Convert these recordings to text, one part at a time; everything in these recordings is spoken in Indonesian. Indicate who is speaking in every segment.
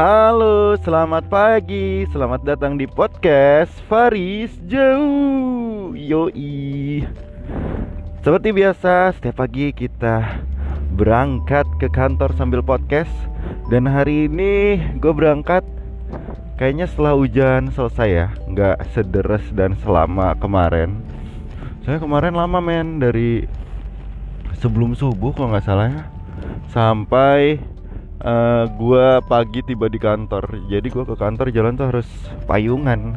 Speaker 1: Halo, selamat pagi. Selamat datang di podcast Faris Jauh. Yoi. Seperti biasa, setiap pagi kita berangkat ke kantor sambil podcast. Dan hari ini gue berangkat kayaknya setelah hujan selesai ya, nggak sederes dan selama kemarin. Saya kemarin lama men dari sebelum subuh kalau nggak salah ya sampai uh, gua pagi tiba di kantor jadi gua ke kantor jalan tuh harus payungan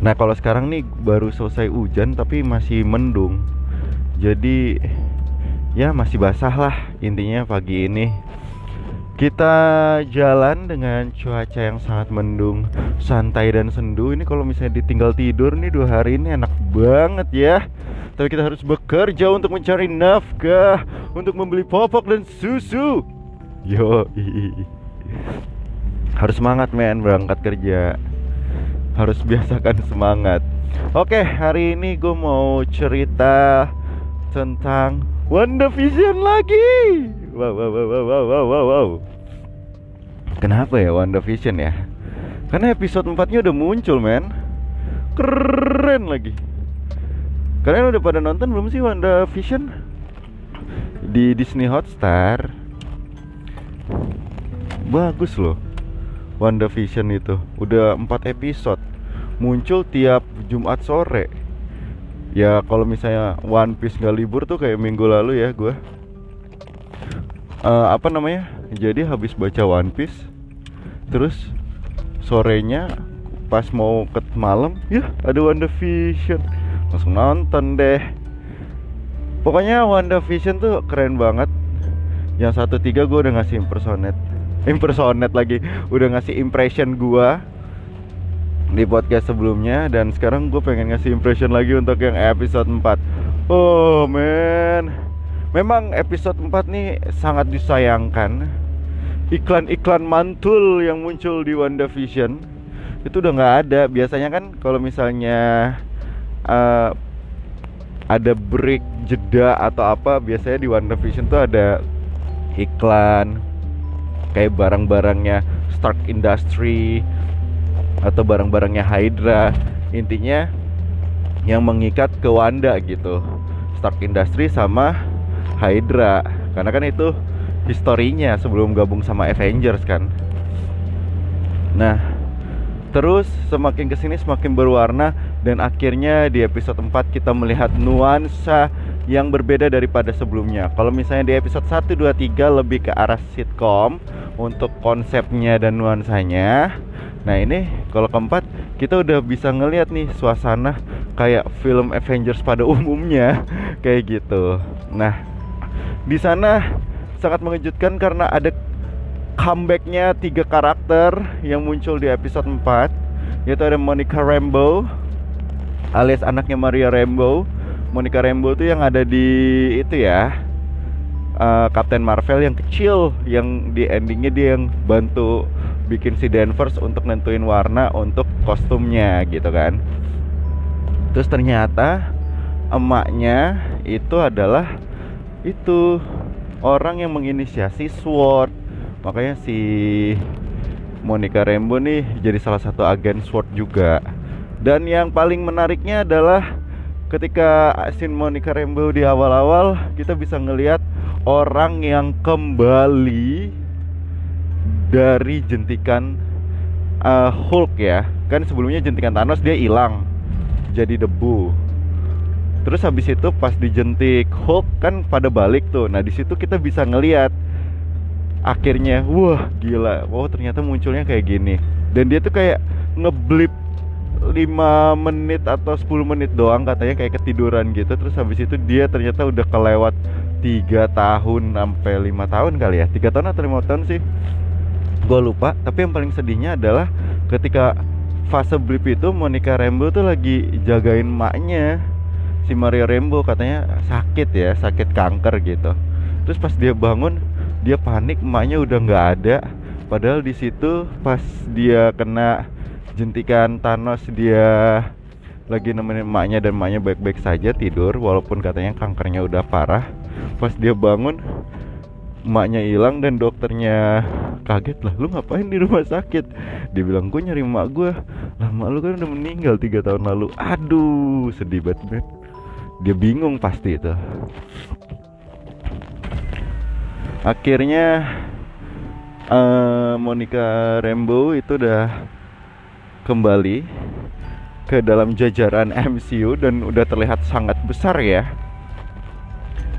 Speaker 1: nah kalau sekarang nih baru selesai hujan tapi masih mendung jadi ya masih basah lah intinya pagi ini kita jalan dengan cuaca yang sangat mendung, santai dan sendu. Ini kalau misalnya ditinggal tidur nih dua hari ini enak banget ya. Tapi kita harus bekerja untuk mencari nafkah, untuk membeli popok dan susu. Yo, harus semangat men berangkat kerja. Harus biasakan semangat. Oke, hari ini gue mau cerita tentang WandaVision lagi. Wow, wow, wow, wow, wow, wow, wow. Kenapa ya WandaVision ya? Karena episode 4-nya udah muncul, men. Keren lagi. Kalian udah pada nonton belum sih WandaVision? Di Disney Hotstar. Bagus loh. WandaVision itu udah 4 episode. Muncul tiap Jumat sore ya kalau misalnya One Piece nggak libur tuh kayak minggu lalu ya gue uh, apa namanya jadi habis baca One Piece terus sorenya pas mau ke malam ya ada WandaVision langsung nonton deh. Pokoknya WandaVision tuh keren banget. Yang satu tiga gue udah ngasih impersonate. Impersonate lagi. Udah ngasih impression gue di podcast sebelumnya. Dan sekarang gue pengen ngasih impression lagi untuk yang episode 4 Oh men Memang episode 4 nih sangat disayangkan. Iklan-iklan mantul yang muncul di WandaVision. Itu udah nggak ada. Biasanya kan kalau misalnya uh, Ada break jeda atau apa Biasanya di WandaVision tuh ada iklan Kayak barang-barangnya Stark Industry atau barang-barangnya Hydra. Intinya yang mengikat ke Wanda gitu. Stark Industry sama Hydra. Karena kan itu historinya sebelum gabung sama Avengers kan. Nah terus semakin ke sini semakin berwarna dan akhirnya di episode 4 kita melihat nuansa yang berbeda daripada sebelumnya. Kalau misalnya di episode 1 2 3 lebih ke arah sitcom untuk konsepnya dan nuansanya. Nah, ini kalau keempat kita udah bisa ngelihat nih suasana kayak film Avengers pada umumnya kayak gitu. Nah, di sana sangat mengejutkan karena ada comebacknya tiga karakter yang muncul di episode 4 yaitu ada Monica Rambeau alias anaknya Maria Rambeau. Monica Rambeau tuh yang ada di itu ya uh, Captain Marvel yang kecil yang di endingnya dia yang bantu bikin si Danvers untuk nentuin warna untuk kostumnya gitu kan. Terus ternyata emaknya itu adalah itu orang yang menginisiasi SWORD makanya si Monica Rambeau nih jadi salah satu agen SWORD juga. Dan yang paling menariknya adalah ketika scene Monica Rambeau di awal-awal kita bisa ngelihat orang yang kembali dari jentikan uh, Hulk ya. Kan sebelumnya jentikan Thanos dia hilang jadi debu. Terus habis itu pas dijentik Hulk kan pada balik tuh. Nah di situ kita bisa ngelihat akhirnya wah gila wow ternyata munculnya kayak gini. Dan dia tuh kayak ngeblip 5 menit atau 10 menit doang katanya kayak ketiduran gitu. Terus habis itu dia ternyata udah kelewat tiga tahun sampai lima tahun kali ya. Tiga tahun atau lima tahun sih? Gue lupa tapi yang paling sedihnya adalah ketika fase blip itu Monica Rambeau tuh lagi jagain maknya si Mario Rambeau katanya sakit ya sakit kanker gitu. Terus pas dia bangun dia panik emaknya udah nggak ada. Padahal di situ pas dia kena jentikan Thanos dia lagi nemenin emaknya dan emaknya baik-baik saja tidur walaupun katanya kankernya udah parah. Pas dia bangun emaknya hilang dan dokternya kaget lah lu ngapain di rumah sakit? Dia bilang gue nyari emak gue lah emak lu kan udah meninggal tiga tahun lalu. Aduh sedih banget. Dia bingung pasti itu akhirnya uh, Monica Rambeau itu udah kembali ke dalam jajaran MCU dan udah terlihat sangat besar ya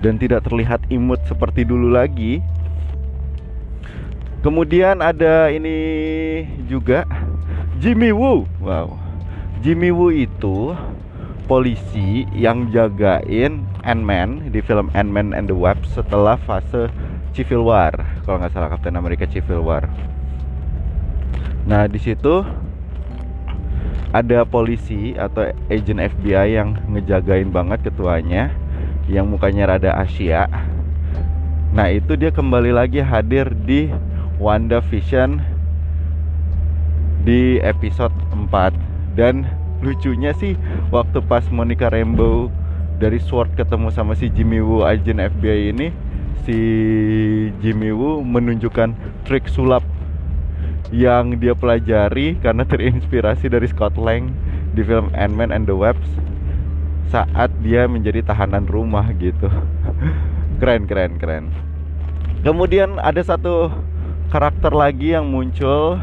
Speaker 1: dan tidak terlihat imut seperti dulu lagi Kemudian ada ini juga Jimmy Woo. Wow. Jimmy Woo itu polisi yang jagain Ant-Man di film Ant-Man and the Wasp setelah fase Civil War. Kalau nggak salah Captain America Civil War. Nah, di situ ada polisi atau agent FBI yang ngejagain banget ketuanya yang mukanya rada Asia. Nah, itu dia kembali lagi hadir di Wanda Vision di episode 4 dan lucunya sih waktu pas Monica Rambeau dari Sword ketemu sama si Jimmy Woo agent FBI ini si Jimmy Woo menunjukkan trik sulap yang dia pelajari karena terinspirasi dari Scott Lang di film Ant-Man and the Wasp saat dia menjadi tahanan rumah gitu keren keren keren kemudian ada satu karakter lagi yang muncul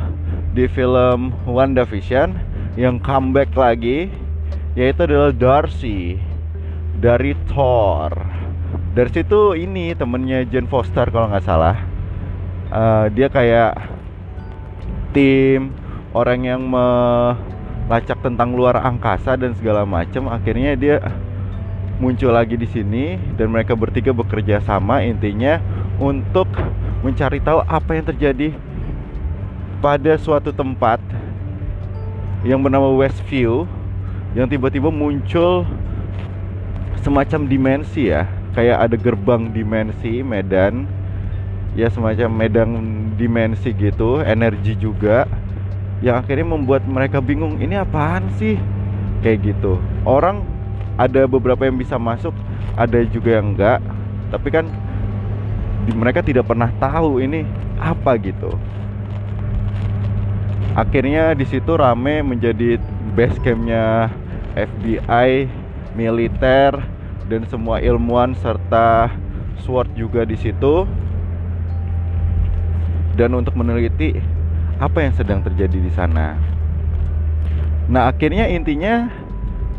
Speaker 1: di film WandaVision yang comeback lagi yaitu adalah Darcy dari Thor. Darcy itu ini temennya Jane Foster kalau nggak salah. Uh, dia kayak tim orang yang melacak tentang luar angkasa dan segala macam. Akhirnya dia muncul lagi di sini dan mereka bertiga bekerja sama intinya untuk mencari tahu apa yang terjadi pada suatu tempat yang bernama Westview yang tiba-tiba muncul semacam dimensi ya kayak ada gerbang dimensi medan. Ya semacam medan dimensi gitu energi juga yang akhirnya membuat mereka bingung ini apaan sih? Kayak gitu. Orang ada beberapa yang bisa masuk ada juga yang enggak. Tapi kan mereka tidak pernah tahu ini apa gitu. Akhirnya di situ rame menjadi base campnya FBI militer dan semua ilmuwan serta SWORD juga di situ dan untuk meneliti apa yang sedang terjadi di sana. Nah, akhirnya intinya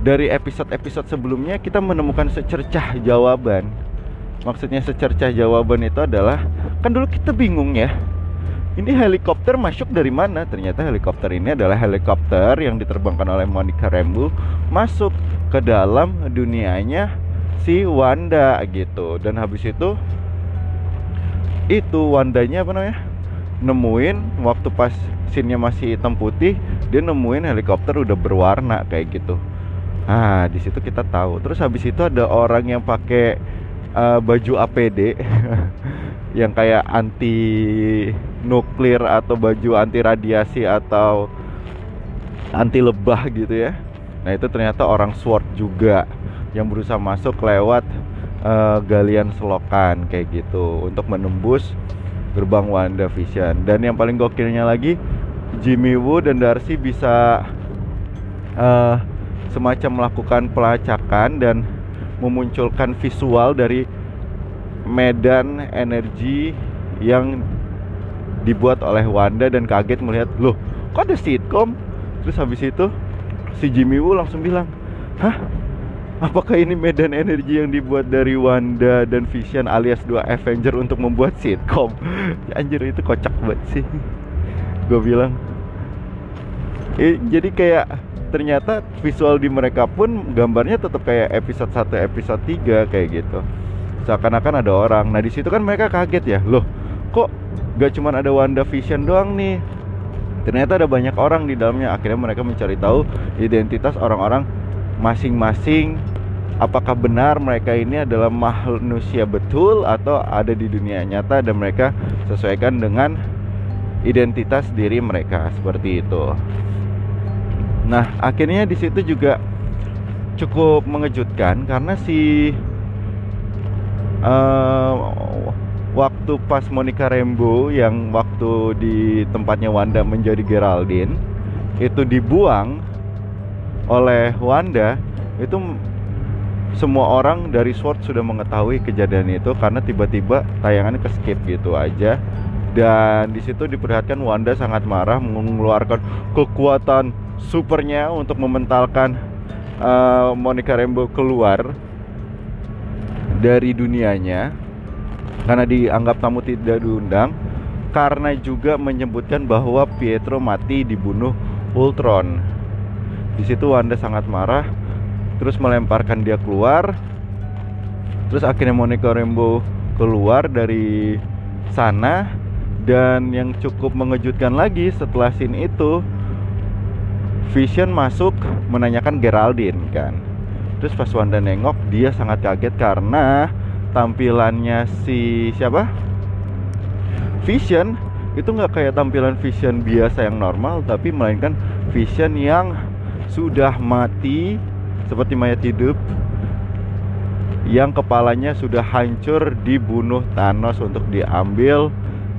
Speaker 1: dari episode-episode sebelumnya kita menemukan secercah jawaban maksudnya secercah jawaban itu adalah kan dulu kita bingung ya ini helikopter masuk dari mana? Ternyata helikopter ini adalah helikopter yang diterbangkan oleh Monica Rambeau masuk ke dalam dunianya si Wanda gitu. Dan habis itu itu Wandanya apa namanya? Nemuin waktu pas scene masih hitam putih, dia nemuin helikopter udah berwarna kayak gitu. Ah, di situ kita tahu. Terus habis itu ada orang yang pakai uh, baju APD yang kayak anti nuklir atau baju anti radiasi atau anti lebah gitu ya. Nah, itu ternyata orang SWORD juga yang berusaha masuk lewat uh, galian selokan kayak gitu untuk menembus gerbang Wanda Vision. Dan yang paling gokilnya lagi Jimmy Woo dan Darcy bisa uh, semacam melakukan pelacakan dan memunculkan visual dari medan energi yang dibuat oleh Wanda dan kaget melihat loh kok ada sitcom terus habis itu si Jimmy Woo langsung bilang hah apakah ini medan energi yang dibuat dari Wanda dan Vision alias dua Avenger untuk membuat sitcom anjir itu kocak banget sih. Gue bilang. Eh, jadi kayak ternyata visual di mereka pun gambarnya tetap kayak episode 1 episode 3 kayak gitu. Seakan-akan ada orang. Nah di situ kan mereka kaget ya. Loh kok gak cuma ada Wanda Vision doang nih? Ternyata ada banyak orang di dalamnya. Akhirnya mereka mencari tahu identitas orang-orang masing-masing apakah benar mereka ini adalah manusia betul atau ada di dunia nyata dan mereka sesuaikan dengan identitas diri mereka? Seperti itu. Nah, akhirnya di situ juga cukup mengejutkan karena si uh, waktu pas Monica Rambeau yang waktu di tempatnya Wanda menjadi Geraldine itu dibuang oleh Wanda itu semua orang dari SWORD sudah mengetahui kejadian itu karena tiba-tiba tayangannya ke skip gitu aja dan di situ diperlihatkan Wanda sangat marah mengeluarkan kekuatan supernya untuk mementalkan uh, Monica Rambeau keluar dari dunianya karena dianggap tamu tidak diundang karena juga menyebutkan bahwa Pietro mati dibunuh Ultron. Di situ Wanda sangat marah terus melemparkan dia keluar. Terus akhirnya Monica Rambeau keluar dari sana. Dan yang cukup mengejutkan lagi setelah scene itu Vision masuk menanyakan Geraldine kan. Terus pas Wanda nengok dia sangat kaget karena tampilannya si siapa? Vision itu nggak kayak tampilan Vision biasa yang normal tapi melainkan Vision yang sudah mati seperti mayat hidup yang kepalanya sudah hancur dibunuh Thanos untuk diambil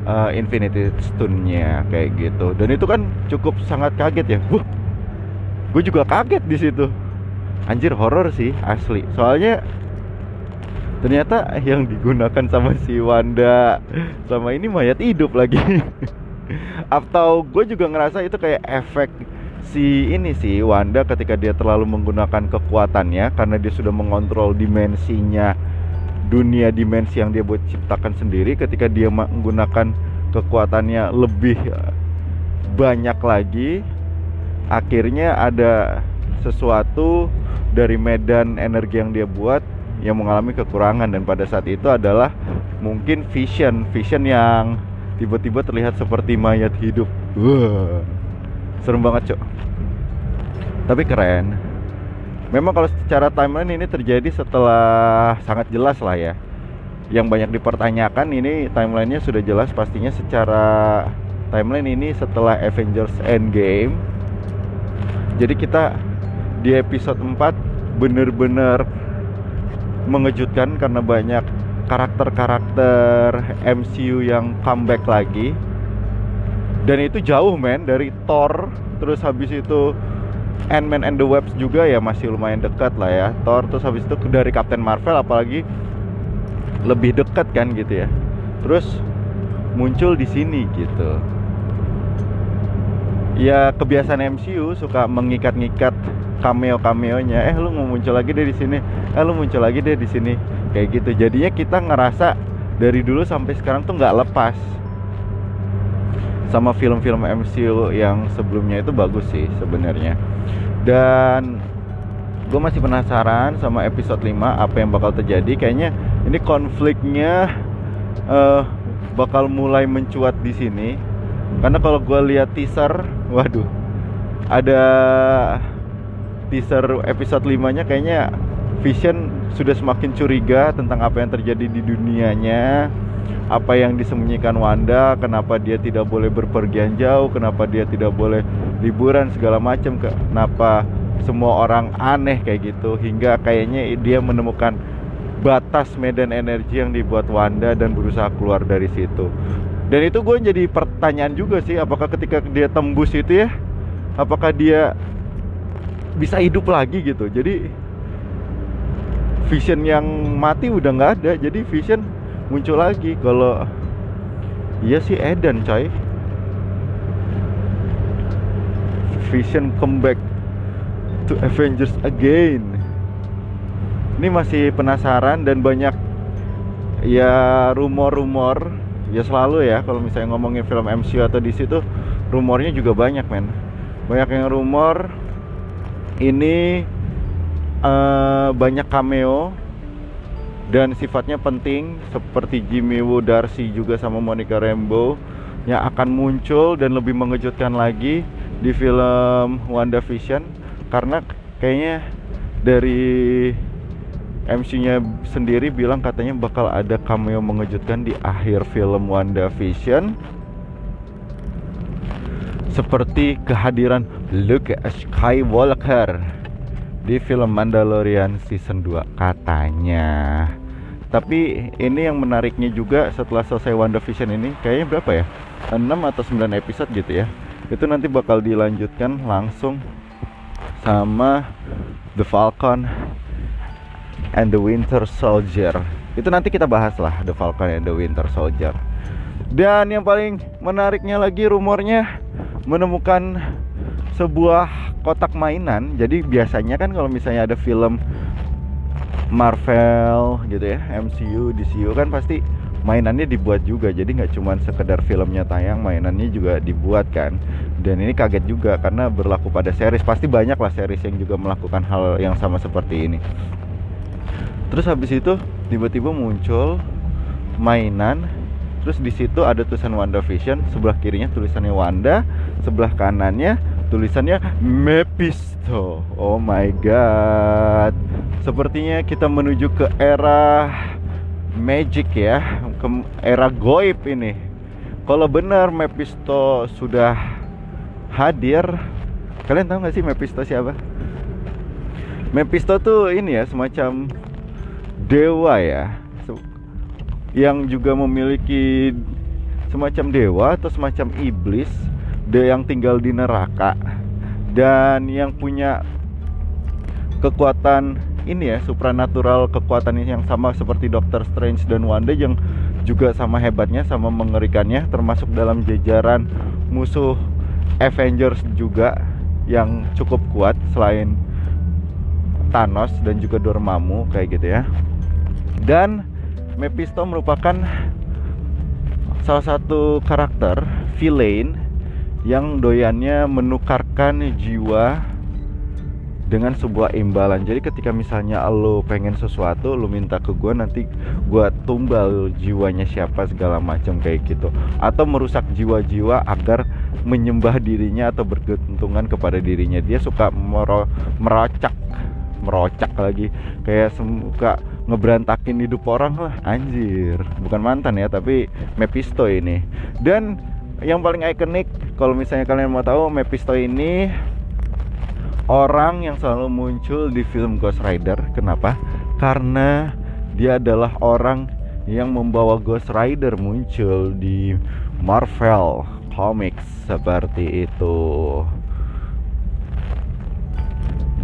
Speaker 1: uh, Infinity Stone-nya kayak gitu. Dan itu kan cukup sangat kaget ya. Wah, gue juga kaget di situ. Anjir horor sih asli. Soalnya ternyata yang digunakan sama si Wanda sama ini mayat hidup lagi. Atau gue juga ngerasa itu kayak efek si ini sih Wanda ketika dia terlalu menggunakan kekuatannya karena dia sudah mengontrol dimensinya dunia dimensi yang dia buat ciptakan sendiri ketika dia menggunakan kekuatannya lebih eh, banyak lagi akhirnya ada sesuatu dari medan energi yang dia buat yang mengalami kekurangan. Dan pada saat itu adalah mungkin vision vision yang tiba-tiba terlihat seperti mayat hidup. Wah serem banget cok. Tapi keren. Memang kalau secara timeline ini terjadi setelah sangat jelas lah ya. Yang banyak dipertanyakan ini timelinenya sudah jelas. Pastinya secara timeline ini setelah Avengers Endgame. Jadi kita di episode 4 bener-bener mengejutkan karena banyak karakter-karakter MCU yang comeback lagi dan itu jauh men dari Thor terus habis itu Ant-Man and the Wasp juga ya masih lumayan dekat lah ya. Thor terus habis itu dari Captain Marvel apalagi lebih dekat kan gitu ya. Terus muncul di sini gitu. Ya kebiasaan MCU suka mengikat-ngikat cameo cameonya eh lu mau muncul lagi deh di sini. Eh lu muncul lagi deh di sini. Kayak gitu. Jadinya kita ngerasa dari dulu sampai sekarang tuh nggak lepas sama film-film MCU yang sebelumnya itu bagus sih sebenarnya. Dan gue masih penasaran sama episode 5 apa yang bakal terjadi. Kayaknya ini konfliknya uh, bakal mulai mencuat di sini. Karena kalau gue lihat teaser waduh ada teaser episode 5 nya kayaknya Vision sudah semakin curiga tentang apa yang terjadi di dunianya apa yang disembunyikan Wanda, kenapa dia tidak boleh berpergian jauh, kenapa dia tidak boleh liburan segala macam, kenapa semua orang aneh kayak gitu hingga kayaknya dia menemukan batas medan energi yang dibuat Wanda dan berusaha keluar dari situ. Dan itu gue jadi pertanyaan juga sih, apakah ketika dia tembus itu ya, apakah dia bisa hidup lagi gitu. Jadi Vision yang mati udah nggak ada, jadi Vision muncul lagi kalau iya sih Eden coy. Vision comeback to Avengers again. Ini masih penasaran dan banyak ya rumor-rumor. Ya selalu ya kalau misalnya ngomongin film MCU atau di situ rumornya juga banyak men. Banyak yang rumor ini uh, banyak cameo dan sifatnya penting seperti Jimmy Woo Darcy juga sama Monica Rambeau yang akan muncul dan lebih mengejutkan lagi di film WandaVision. Karena kayaknya dari MC-nya sendiri bilang katanya bakal ada cameo mengejutkan di akhir film WandaVision. Seperti kehadiran Luke Skywalker di film Mandalorian season 2 katanya. Tapi ini yang menariknya juga setelah selesai WandaVision ini kayaknya berapa ya? 6 atau 9 episode gitu ya. Itu nanti bakal dilanjutkan langsung sama The Falcon and the Winter Soldier. Itu nanti kita bahas lah The Falcon and the Winter Soldier. Dan yang paling menariknya lagi rumornya menemukan sebuah kotak mainan. Jadi biasanya kan kalau misalnya ada film Marvel gitu ya MCU DCU kan pasti mainannya dibuat juga. Jadi nggak cuma sekedar filmnya tayang mainannya juga dibuat kan. Dan ini kaget juga karena berlaku pada series. Pasti banyak lah series yang juga melakukan hal yang sama seperti ini. Terus habis itu tiba-tiba muncul mainan. Terus di situ ada tulisan Wanda Vision sebelah kirinya tulisannya Wanda sebelah kanannya tulisannya Mephisto. Oh my god. Sepertinya kita menuju ke era magic ya, ke era goib ini. Kalau benar Mephisto sudah hadir, kalian tahu nggak sih Mephisto siapa? Mephisto tuh ini ya semacam dewa ya, yang juga memiliki semacam dewa atau semacam iblis de yang tinggal di neraka. Dan yang punya kekuatan ini ya supranatural kekuatan yang sama seperti Doctor Strange dan Wanda yang juga sama hebatnya sama mengerikannya termasuk dalam jajaran musuh Avengers juga yang cukup kuat selain Thanos dan juga Dormammu kayak gitu ya. Dan Mephisto merupakan salah satu karakter villain yang doyannya menukarkan jiwa dengan sebuah imbalan. Jadi ketika misalnya lo pengen sesuatu, lo minta ke gue nanti gue tumbal jiwanya siapa segala macam kayak gitu. Atau merusak jiwa-jiwa agar menyembah dirinya atau bergantungan kepada dirinya. Dia suka mero merocak, merocak lagi kayak suka ngeberantakin hidup orang lah anjir bukan mantan ya tapi Mephisto ini dan yang paling ikonik kalau misalnya kalian mau tahu Mephisto ini orang yang selalu muncul di film Ghost Rider. Kenapa? Karena dia adalah orang yang membawa Ghost Rider muncul di Marvel Comics seperti itu.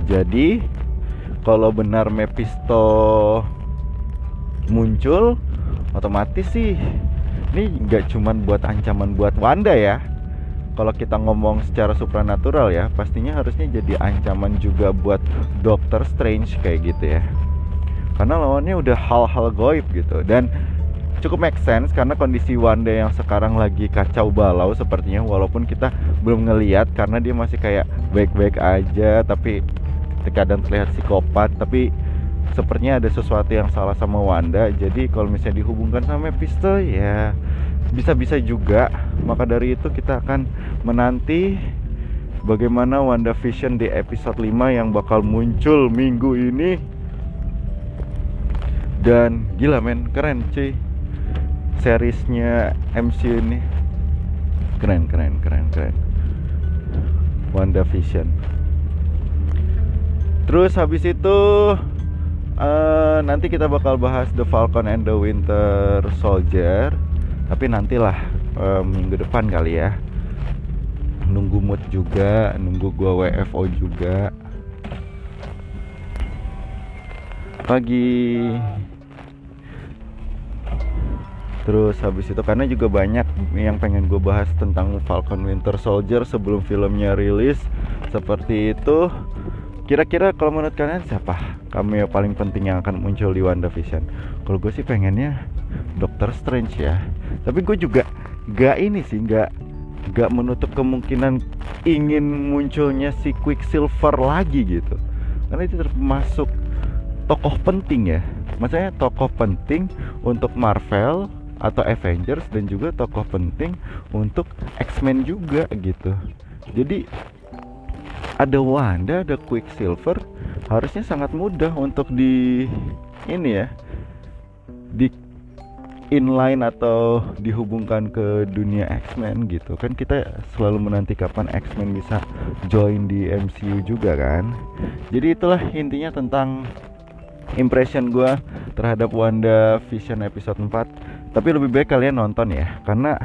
Speaker 1: Jadi kalau benar Mephisto muncul otomatis sih ini nggak cuman buat ancaman buat Wanda ya. Kalau kita ngomong secara supranatural ya pastinya harusnya jadi ancaman juga buat Doctor Strange kayak gitu ya. Karena lawannya udah hal-hal goib gitu. Dan cukup make sense karena kondisi Wanda yang sekarang lagi kacau balau sepertinya walaupun kita belum ngeliat karena dia masih kayak baik-baik aja tapi terkadang terlihat psikopat tapi sepertinya ada sesuatu yang salah sama Wanda. Jadi kalau misalnya dihubungkan sama Mephisto ya bisa-bisa juga. Maka dari itu kita akan menanti bagaimana Wanda Vision di episode 5 yang bakal muncul minggu ini. Dan gila men keren cuy. Seriesnya MCU ini. Keren keren keren keren. Wanda Vision. Terus habis itu uh, nanti kita bakal bahas The Falcon and the Winter Soldier. Tapi nantilah uh, minggu depan kali ya. Nunggu mood juga nunggu gua WFO juga. Pagi. Terus habis itu karena juga banyak yang pengen gue bahas tentang Falcon Winter Soldier sebelum filmnya rilis. Seperti itu Kira-kira kalau menurut kalian siapa cameo paling penting yang akan muncul di WandaVision? Kalau gue sih pengennya Doctor Strange ya. Tapi gue juga gak ini sih, gak gak menutup kemungkinan ingin munculnya si Quicksilver lagi gitu. Karena itu termasuk tokoh penting ya. Maksudnya tokoh penting untuk Marvel atau Avengers dan juga tokoh penting untuk X-Men juga gitu. Jadi ada Wanda, ada Quicksilver, harusnya sangat mudah untuk di ini ya di inline atau dihubungkan ke dunia X-Men gitu. Kan kita selalu menanti kapan X-Men bisa join di MCU juga kan. Jadi itulah intinya tentang impression gue terhadap Wanda Vision episode 4 tapi lebih baik kalian nonton ya karena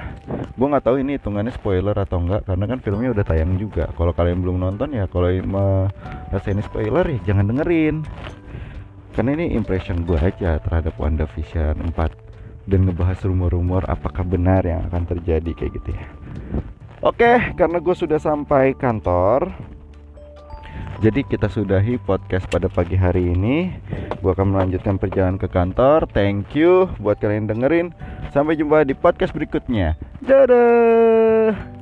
Speaker 1: gue nggak tahu ini hitungannya spoiler atau enggak karena kan filmnya udah tayang juga. Kalau kalian belum nonton ya kalau merasa ini spoiler ya jangan dengerin. Karena ini impression gue aja terhadap Wanda Vision 4 dan ngebahas rumor-rumor apakah benar yang akan terjadi kayak gitu ya. Oke karena gue sudah sampai kantor jadi kita sudahi podcast pada pagi hari ini. Gua akan melanjutkan perjalanan ke kantor. Thank you buat kalian dengerin. Sampai jumpa di podcast berikutnya. Dadah.